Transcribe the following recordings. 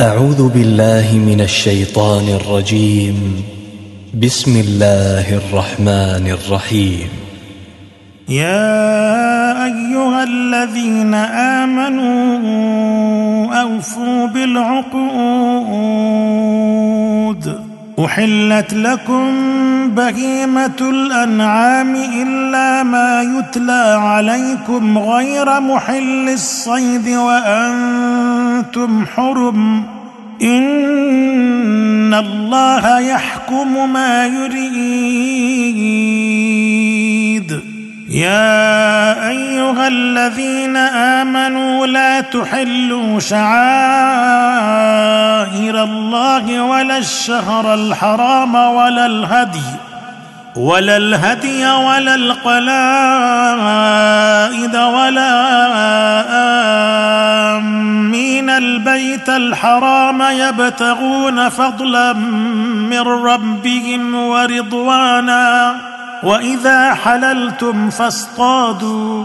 أعوذ بالله من الشيطان الرجيم. بسم الله الرحمن الرحيم. يا أيها الذين آمنوا أوفوا بالعقود. أحلت لكم بهيمة الأنعام إلا ما يتلى عليكم غير محل الصيد وأنتم حرم إن الله يحكم ما يريد. يا أيها الذين آمنوا لا تحلوا شعائر الله ولا الشهر الحرام ولا الهدي ولا الهدي ولا القلائد ولا آمين. البيت الحرام يبتغون فضلا من ربهم ورضوانا. وإذا حللتم فاصطادوا.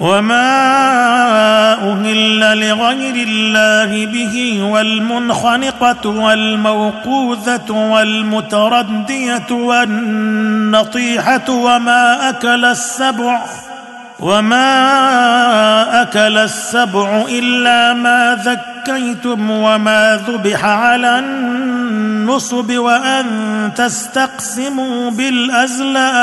وما أهل لغير الله به والمنخنقة والموقوذة والمتردية والنطيحة وما أكل السبع وما أكل السبع إلا ما ذكيتم وما ذبح على النصب وأن تستقسموا بالأزلام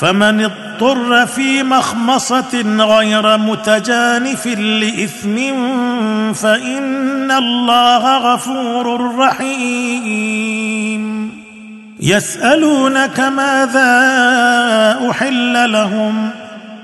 فمن اضطر في مخمصة غير متجانف لإثم فإن الله غفور رحيم. يسألونك ماذا أحل لهم؟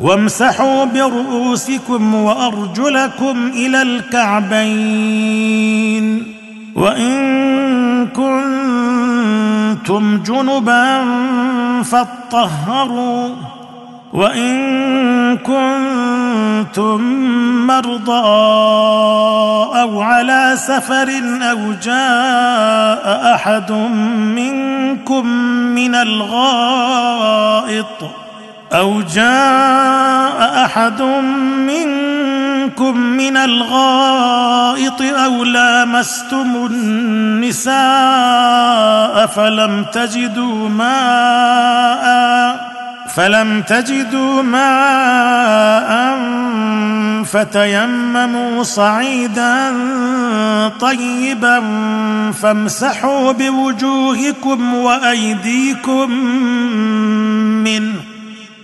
وامسحوا برؤوسكم وأرجلكم إلى الكعبين وإن كنتم جنبا فاطهروا وإن كنتم مرضى أو على سفر أو جاء أحد منكم من الغائط أو جاء أحد منكم من الغائط أو لامستم النساء فلم تجدوا ماء فلم تجدوا ماء فتيمموا صعيدا طيبا فامسحوا بوجوهكم وأيديكم منه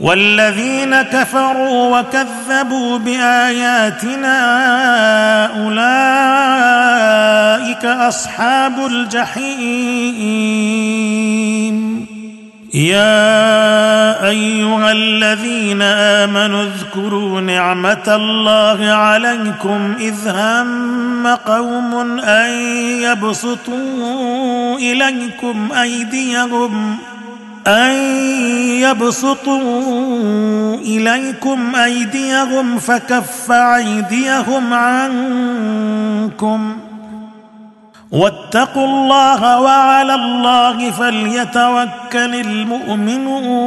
والذين كفروا وكذبوا بآياتنا أولئك أصحاب الجحيم. يا أيها الذين آمنوا اذكروا نعمة الله عليكم إذ هم قوم أن يبسطوا إليكم أيديهم أن يبسطوا إليكم أيديهم فكف أيديهم عنكم. واتقوا الله وعلى الله فليتوكل المؤمنون.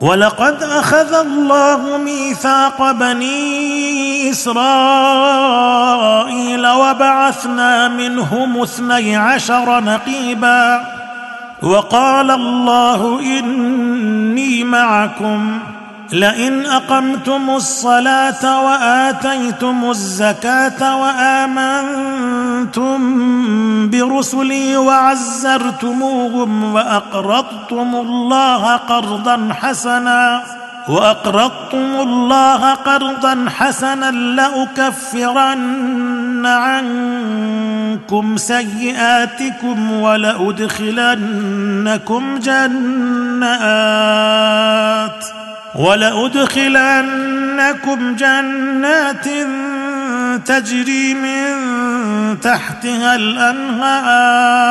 ولقد أخذ الله ميثاق بني إسرائيل وبعثنا منهم اثني عشر نقيبا. وقال الله إني معكم لئن أقمتم الصلاة وآتيتم الزكاة وآمنتم برسلي وعزرتموهم وأقرضتم الله قرضا حسنا وأقرضتم الله قرضا حسنا لأكفرن عنكم سيئاتكم ولأدخلنكم جنات ولأدخلنكم جنات تجري من تحتها الأنهار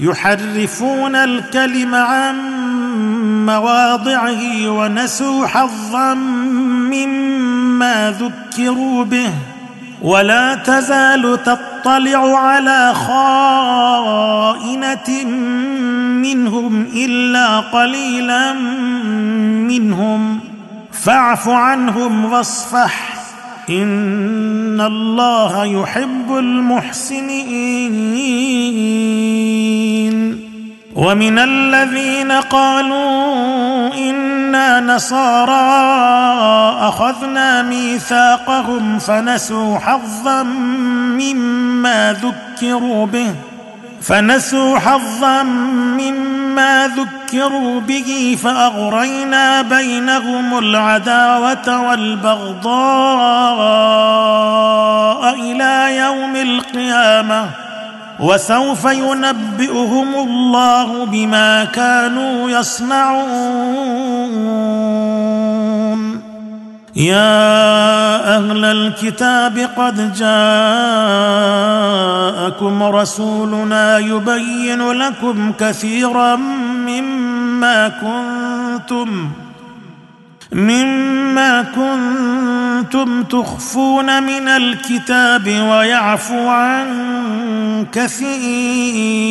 يحرفون الكلم عن مواضعه ونسوا حظا مما ذكروا به. ولا تزال تطلع على خائنة منهم إلا قليلا منهم. فاعف عنهم واصفح. ان الله يحب المحسنين ومن الذين قالوا أنا نصارى اخذنا ميثاقهم فنسوا حظا مما ذكروا به فنسوا حظا مما ذكروا به فأغرينا بينهم العداوة والبغضاء إلى يوم القيامة وسوف ينبئهم الله بما كانوا يصنعون يا أهل الكتاب قد جاءكم رسولنا يبين لكم كثيرا مما كنتم مما كنتم تخفون من الكتاب ويعفو عن كثير.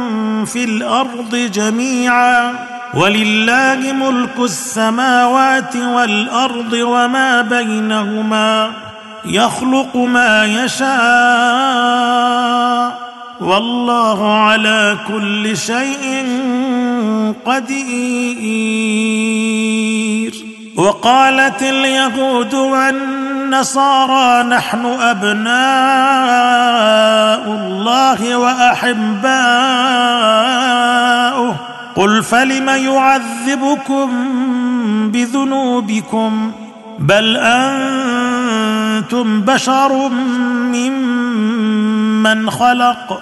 في الأرض جميعا. ولله ملك السماوات والأرض وما بينهما. يخلق ما يشاء. والله على كل شيء قدير. وقالت اليهود والنصارى نحن أبناء الله وأحباؤه. قل فلم يعذبكم بذنوبكم؟ بل أنتم بشر ممن خلق.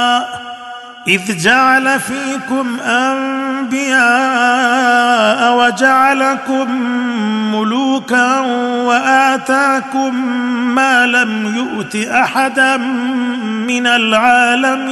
إذ جعل فيكم أنبياء وجعلكم ملوكا وآتاكم ما لم يؤت أحدا من العالمين.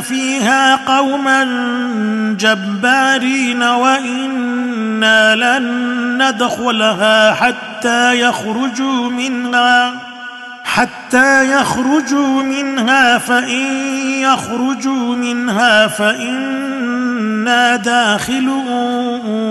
فيها قوما جبارين وإنا لن ندخلها حتى يخرجوا منها حتى يخرجوا منها فإن يخرجوا منها فإنا داخلون.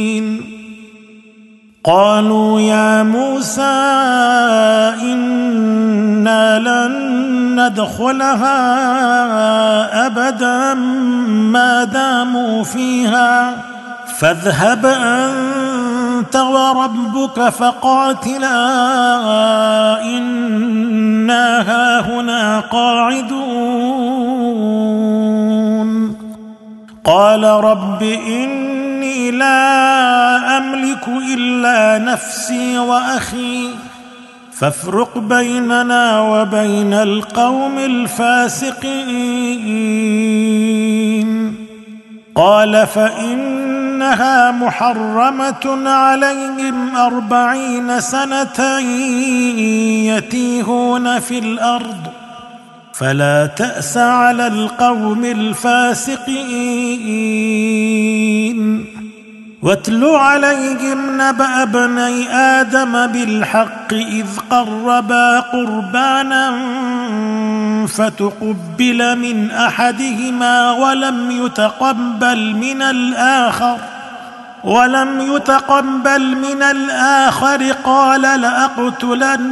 قالوا يا موسى إنا لن ندخلها أبدا ما داموا فيها. فاذهب أنت وربك فقاتلا إنا هاهنا قاعدون. قال رب اني لا أملك إلا نفسي وأخي. فافرق بيننا وبين القوم الفاسقين. قال فإنها محرمة عليهم أربعين سنة يتيهون في الأرض. فلا تأس على القوم الفاسقين. واتل عليهم نبأ ابني آدم بالحق إذ قربا قربانا فتقبل من أحدهما ولم يتقبل من الآخر ولم يتقبل من الآخر قال لأقتلنك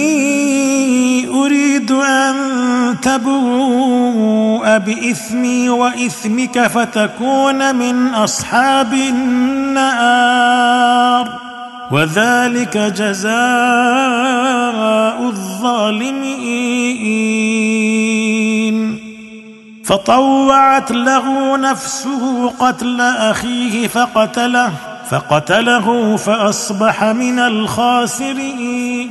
اني أريد أن تبوء بإثمي وإثمك فتكون من أصحاب النار. وذلك جزاء الظالمين. فطوعت له نفسه قتل أخيه فقتله فقتله فأصبح من الخاسرين.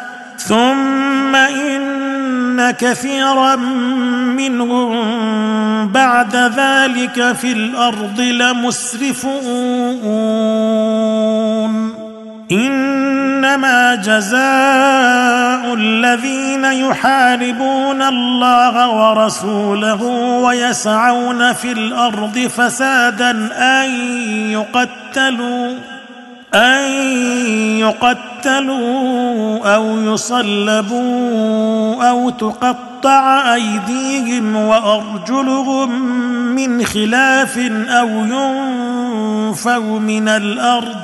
ثم إن كثيرا منهم بعد ذلك في الأرض لمسرفون. إنما جزاء الذين يحاربون الله ورسوله ويسعون في الأرض فسادا أن يقتلوا أن يقتلوا أو يصلبوا أو تقطع أيديهم وأرجلهم من خلاف أو ينفوا من الأرض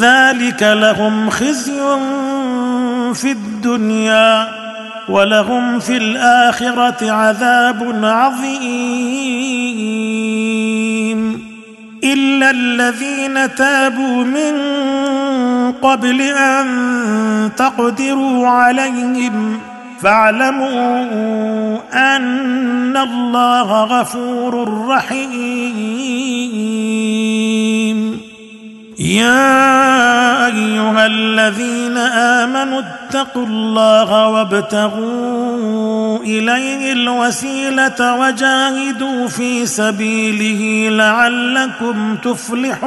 ذلك لهم خزي في الدنيا ولهم في الآخرة عذاب عظيم إلا الذين تابوا من قبل أن تقدروا عليهم فاعلموا أن الله غفور رحيم. يا أيها الذين آمنوا اتقوا الله وابتغوا إليه الوسيلة وجاهدوا في سبيله لعلكم تفلحون.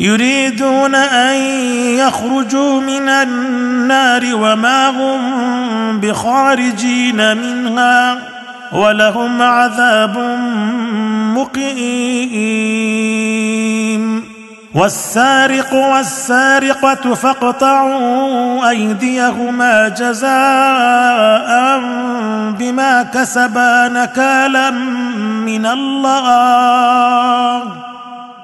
يريدون أن يخرجوا من النار وما هم بخارجين منها ولهم عذاب مقيم. والسارق والسارقة فاقطعوا أيديهما جزاء بما كسبا نكالا من الله.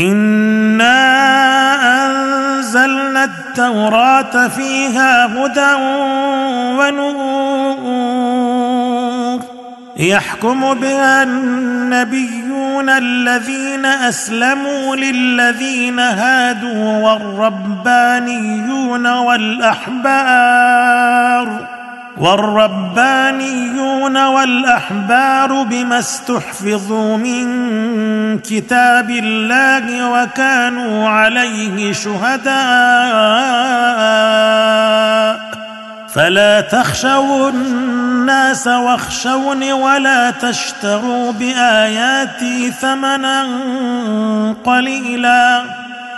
انا انزلنا التوراه فيها هدى ونور يحكم بها النبيون الذين اسلموا للذين هادوا والربانيون والاحبار والربانيون والأحبار بما استحفظوا من كتاب الله وكانوا عليه شهداء. فلا تخشوا الناس واخشوني ولا تشتروا بآياتي ثمنا قليلا.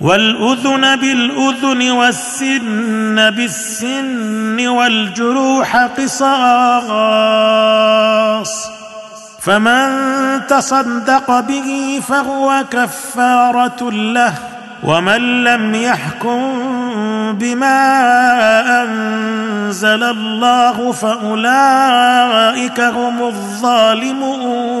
والأذن بالأذن والسن بالسن والجروح قصاص فمن تصدق به فهو كفارة له ومن لم يحكم بما أنزل الله فأولئك هم الظالمون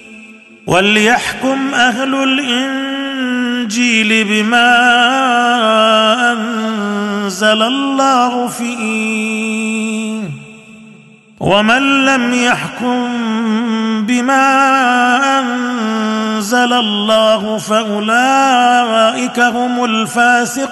وليحكم أهل الإنجيل بما أنزل الله فيه ومن لم يحكم بما أنزل الله فأولئك هم الفاسقون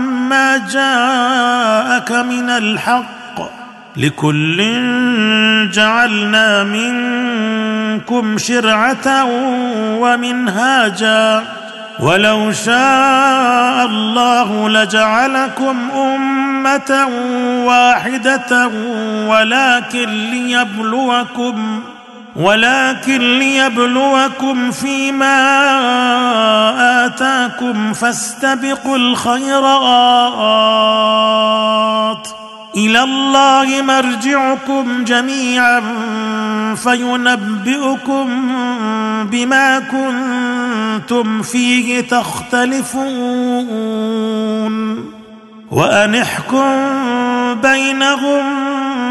جاءك من الحق لكل جعلنا منكم شرعه ومنهاجا ولو شاء الله لجعلكم امه واحدة ولكن ليبلوكم ولكن ليبلوكم فيما آتاكم فاستبقوا الخيرات. إلى الله مرجعكم جميعا فينبئكم بما كنتم فيه تختلفون. وأن احكم بينهم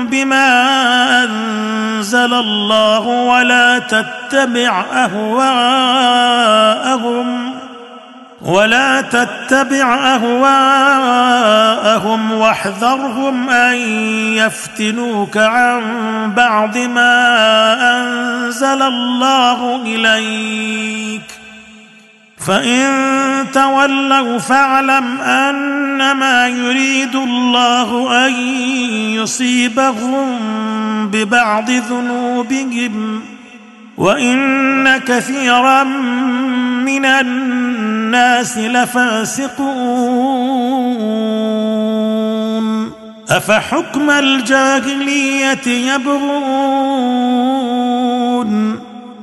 بما أنزل الله ولا تتبع أهواءهم ولا تتبع أهواءهم واحذرهم أن يفتنوك عن بعض ما أنزل الله إليك فإن تولوا فاعلم أنما يريد الله أن يصيبهم ببعض ذنوبهم وإن كثيرا من الناس لفاسقون أفحكم الجاهلية يبغون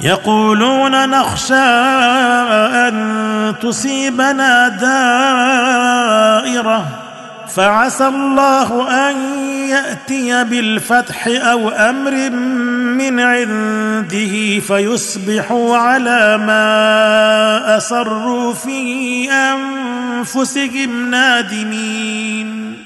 يقولون نخشى أن تصيبنا دائرة فعسى الله أن يأتي بالفتح أو أمر من عنده فيصبحوا على ما اسروا في أنفسهم نادمين.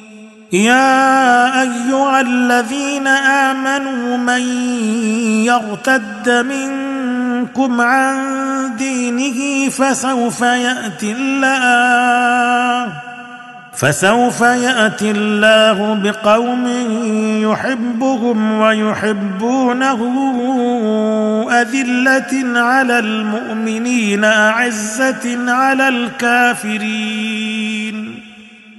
يا أيها الذين آمنوا من يرتد منكم عن دينه فسوف يأتي الله فسوف يأتي الله بقوم يحبهم ويحبونه أذلة على المؤمنين أعزة على الكافرين.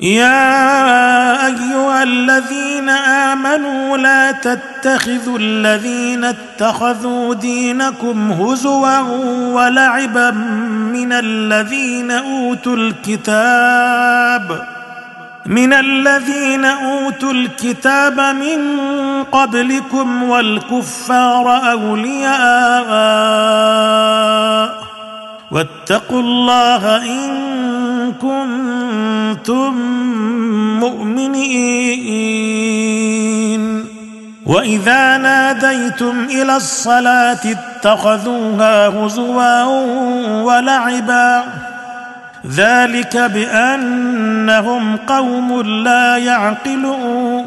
يا أيها الذين آمنوا لا تتخذوا الذين اتخذوا دينكم هزوا ولعبا من الذين أوتوا الكتاب من الذين أوتوا الكتاب من قبلكم والكفار أولياء واتقوا الله إن كنتم مؤمنين. وإذا ناديتم إلى الصلاة اتخذوها هزوا ولعبا. ذلك بأنهم قوم لا يعقلون.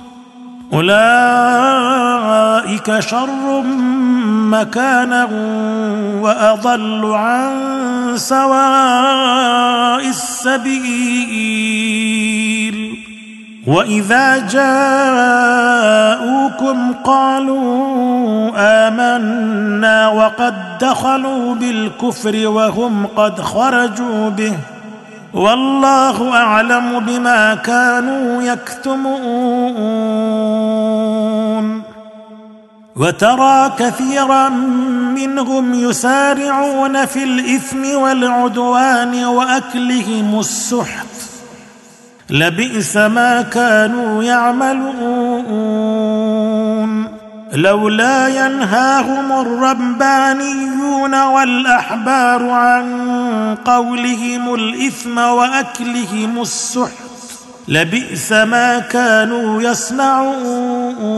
أولئك شر مكانا وأضل عن سواء السبيل. وإذا جاءوكم قالوا آمنا وقد دخلوا بالكفر وهم قد خرجوا به. والله أعلم بما كانوا يكتمون. وترى كثيرا منهم يسارعون في الإثم والعدوان وأكلهم السحت. لبئس ما كانوا يعملون. لولا ينهاهم الربانيون والأحبار عن قولهم الإثم وأكلهم السحت لبئس ما كانوا يصنعون.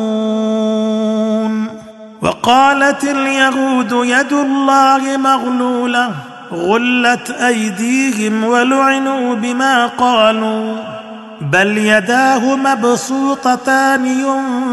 وقالت اليهود يد الله مغلولة غلت أيديهم ولعنوا بما قالوا بل يداه مبسوطتان ينفق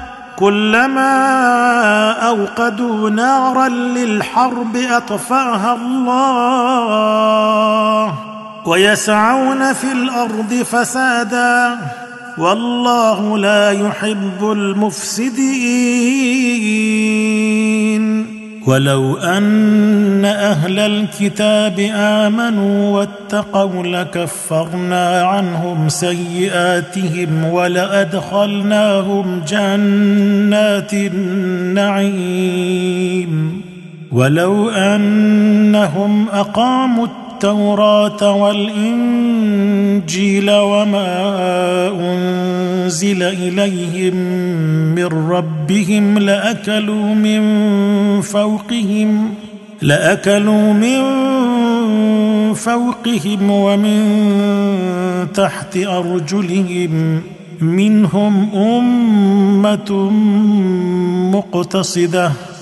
كلما أوقدوا نارا للحرب أطفأها الله ويسعون في الأرض فسادا والله لا يحب المفسدين ولو أن أهل الكتاب آمنوا واتقوا لكفرنا عنهم سيئاتهم ولأدخلناهم جنات النعيم. ولو أنهم أقاموا التوراه والإنجيل وما أنزل إليهم من ربهم لأكلوا من فوقهم لأكلوا من فوقهم ومن تحت أرجلهم. منهم أمة مقتصدة.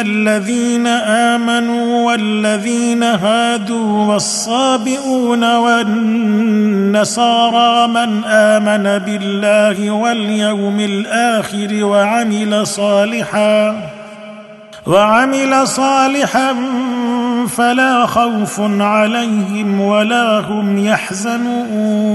الذين آمنوا والذين هادوا والصابئون والنصارى من آمن بالله واليوم الآخر وعمل صالحا وعمل صالحا فلا خوف عليهم ولا هم يحزنون.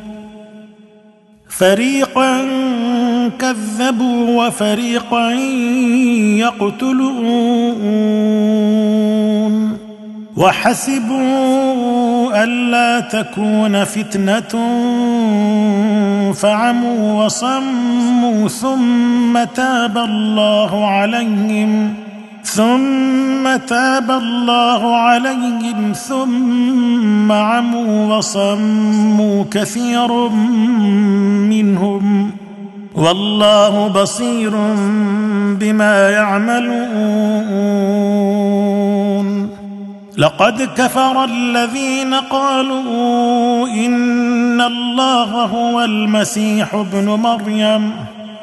فريقا كذبوا وفريقا يقتلون وحسبوا الا تكون فتنه فعموا وصموا ثم تاب الله عليهم ثم تاب الله عليهم ثم عموا وصموا كثير منهم والله بصير بما يعملون لقد كفر الذين قالوا إن الله هو المسيح ابن مريم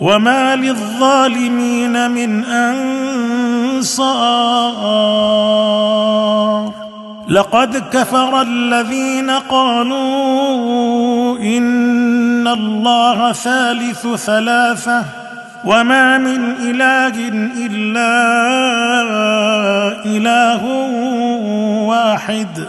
وما للظالمين من أنصار. لقد كفر الذين قالوا إن الله ثالث ثلاثة وما من إله إلا إله واحد.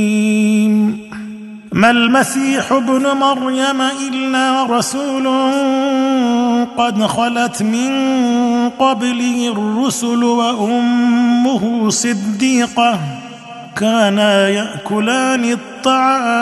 ما المسيح ابن مريم إلا رسول قد خلت من قبله الرسل وأمه صديقة كانا يأكلان الطعام.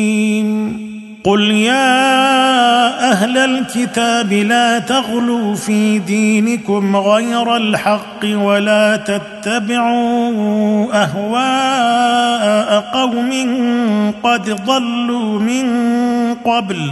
قل يا أهل الكتاب لا تغلوا في دينكم غير الحق ولا تتبعوا أهواء قوم قد ضلوا من قبل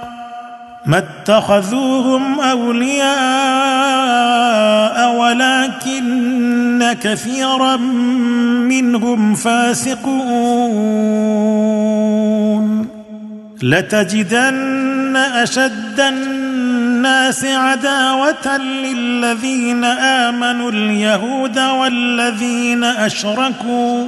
ما اتخذوهم أولياء ولكن كثيرا منهم فاسقون. لتجدن أشد الناس عداوة للذين آمنوا اليهود والذين أشركوا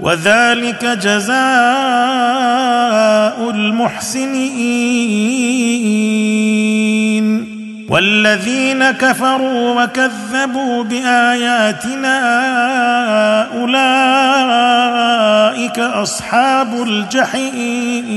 وذلك جزاء المحسنين. والذين كفروا وكذبوا بآياتنا أولئك أصحاب الجحيم.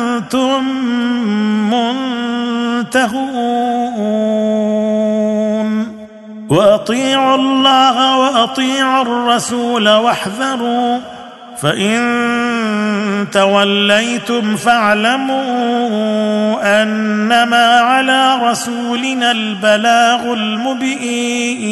منتهون. وأطيعوا الله وأطيعوا الرسول واحذروا. فإن توليتم فاعلموا أنما على رسولنا البلاغ المبين.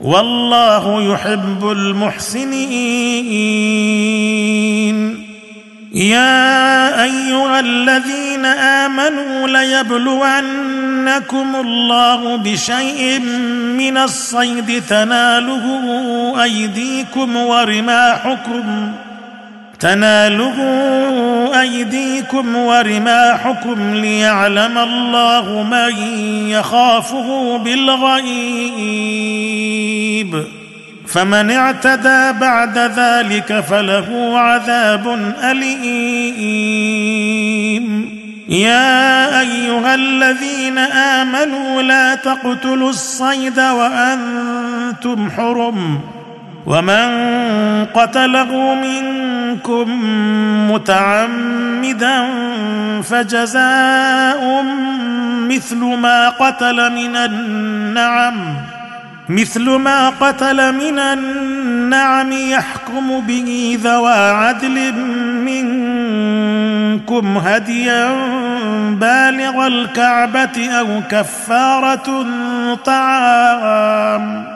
والله يحب المحسنين. يا أيها الذين آمنوا ليبلونكم الله بشيء من الصيد تناله أيديكم ورماحكم تناله أيديكم ورماحكم ليعلم الله من يخافه بالغيب. فمن اعتدى بعد ذلك فله عذاب أليم. يا أيها الذين آمنوا لا تقتلوا الصيد وأنتم حرم. ومن قتله منكم متعمدا فجزاء مثل ما قتل من النعم مثل ما قتل من النعم يحكم به ذوى عدل منكم هديا بالغ الكعبة أو كفارة طعام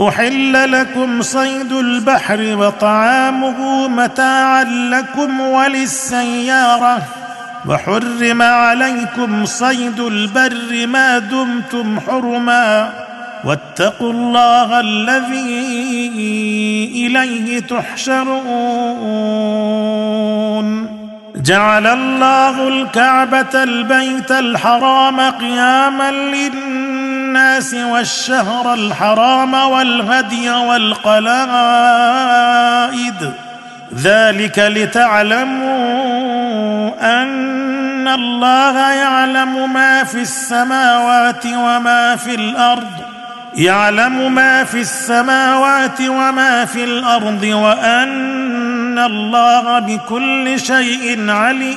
أحل لكم صيد البحر وطعامه متاعا لكم وللسيارة وحرم عليكم صيد البر ما دمتم حرما واتقوا الله الذي إليه تحشرون. جعل الله الكعبة البيت الحرام قياما للناس والشهر الحرام والهدي والقلائد. ذلك لتعلموا أن الله يعلم ما في السماوات وما في الأرض. يعلم ما في السماوات وما في الأرض وأن الله بكل شيء عليم.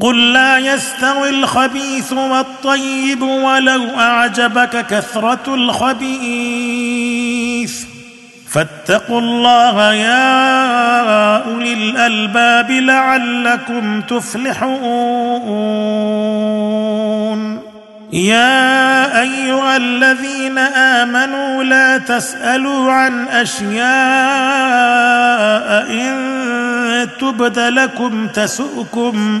قل لا يستوي الخبيث والطيب ولو أعجبك كثرة الخبيث. فاتقوا الله يا أولي الألباب لعلكم تفلحون. يا أيها الذين آمنوا لا تسألوا عن أشياء إن تبد لكم تسؤكم.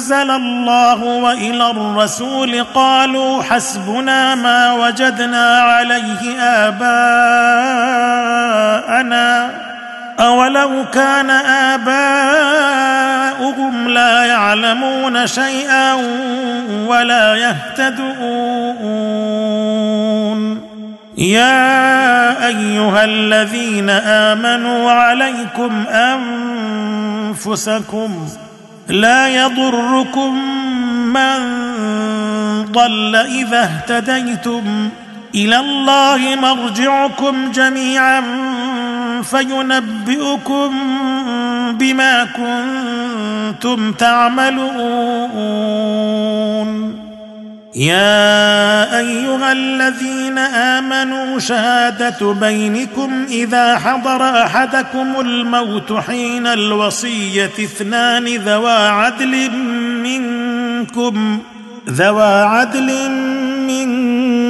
أنزل الله وإلى الرسول قالوا حسبنا ما وجدنا عليه آباءنا أولو كان آباؤهم لا يعلمون شيئا ولا يهتدون. يا أيها الذين آمنوا عليكم أنفسكم لا يضركم من ضل إذا اهتديتم إلى الله مرجعكم جميعا فينبئكم بما كنتم تعملون. يا أيها الذين آمنوا شهادة بينكم إذا حضر أحدكم الموت حين الوصية اثنان ذوا عدل منكم ذوا عدل منكم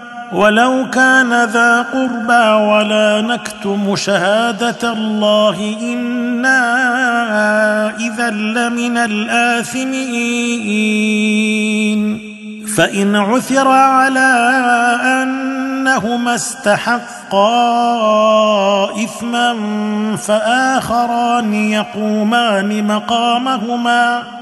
ولو كان ذا قربى ولا نكتم شهادة الله إنا إذا لمن الآثمين. فإن عثر على أنهما استحقا إثما فآخران يقومان مقامهما.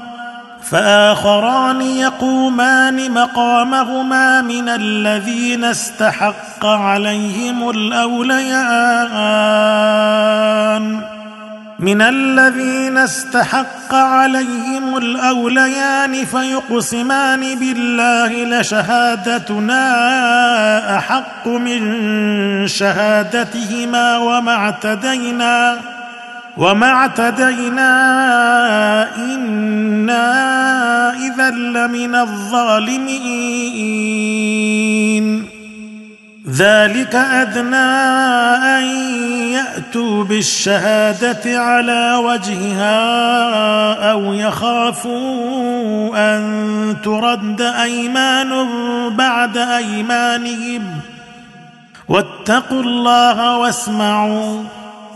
فآخران يقومان مقامهما من الذين استحق عليهم الأوليان. من الذين استحق عليهم الأوليان فيقسمان بالله لشهادتنا أحق من شهادتهما وما اعتدينا. وما اعتدينا أنا اذا لمن الظالمين ذلك ادنى ان ياتوا بالشهاده على وجهها أو يخافوا ان ترد ايمان بعد ايمانهم واتقوا الله واسمعوا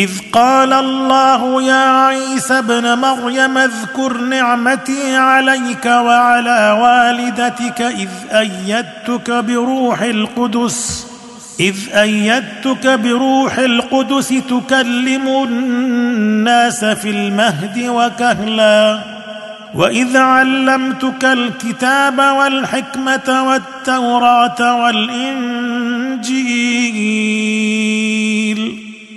إذ قال الله يا عيسى ابن مريم اذكر نعمتي عليك وعلى والدتك إذ أيدتك بروح القدس إذ أيدتك بروح القدس تكلم الناس في المهد وكهلا وإذ علمتك الكتاب والحكمة والتوراة والإنجيل.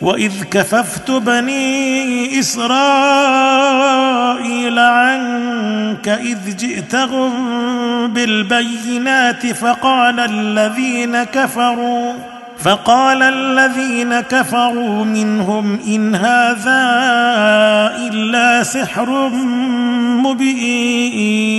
واذ كففت بني اسرائيل عنك اذ جئتهم بالبينات فقال الذين كفروا فقال الذين كفروا منهم ان هذا الا سحر مبين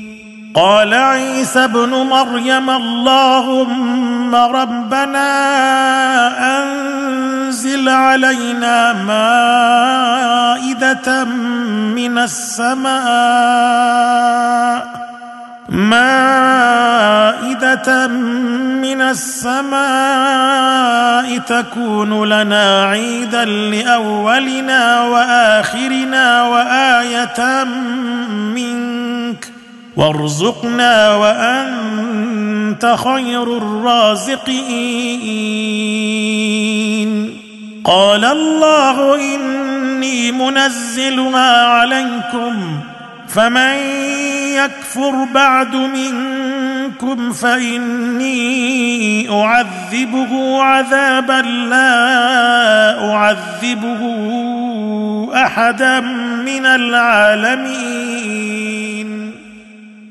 قال عيسى ابن مريم اللهم ربنا أنزل علينا مائدة من السماء مائدة من السماء تكون لنا عيدا لأولنا وآخرنا وآية منك. وارزقنا وأنت خير الرازقين. قال الله إني منزلها عليكم فمن يكفر بعد منكم فإني أعذبه عذابا لا أعذبه أحدا من العالمين.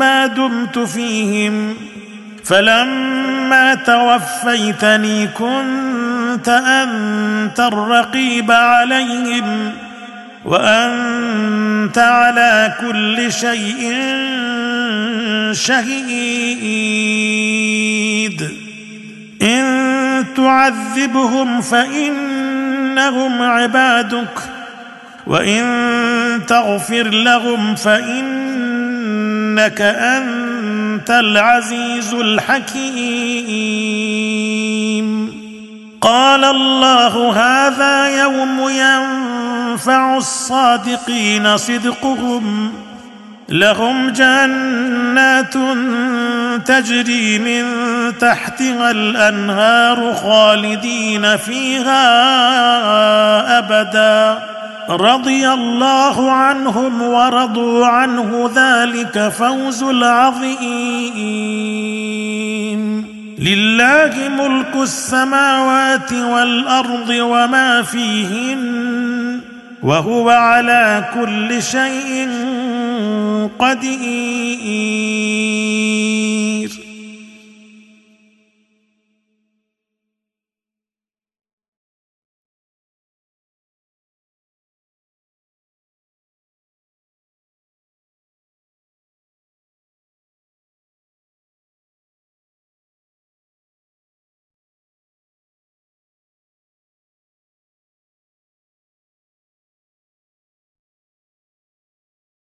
ما دمت فيهم فلما توفيتني كنت أنت الرقيب عليهم وأنت على كل شيء شهيد. إن تعذبهم فإنهم عبادك وإن تغفر لهم فانك أنت العزيز الحكيم. قال الله هذا يوم ينفع الصادقين صدقهم. لهم جنات تجري من تحتها الأنهار خالدين فيها أبدا. رضي الله عنهم ورضوا عنه ذلك فوز العظيم. لله ملك السماوات والأرض وما فيهن وهو على كل شيء قدير.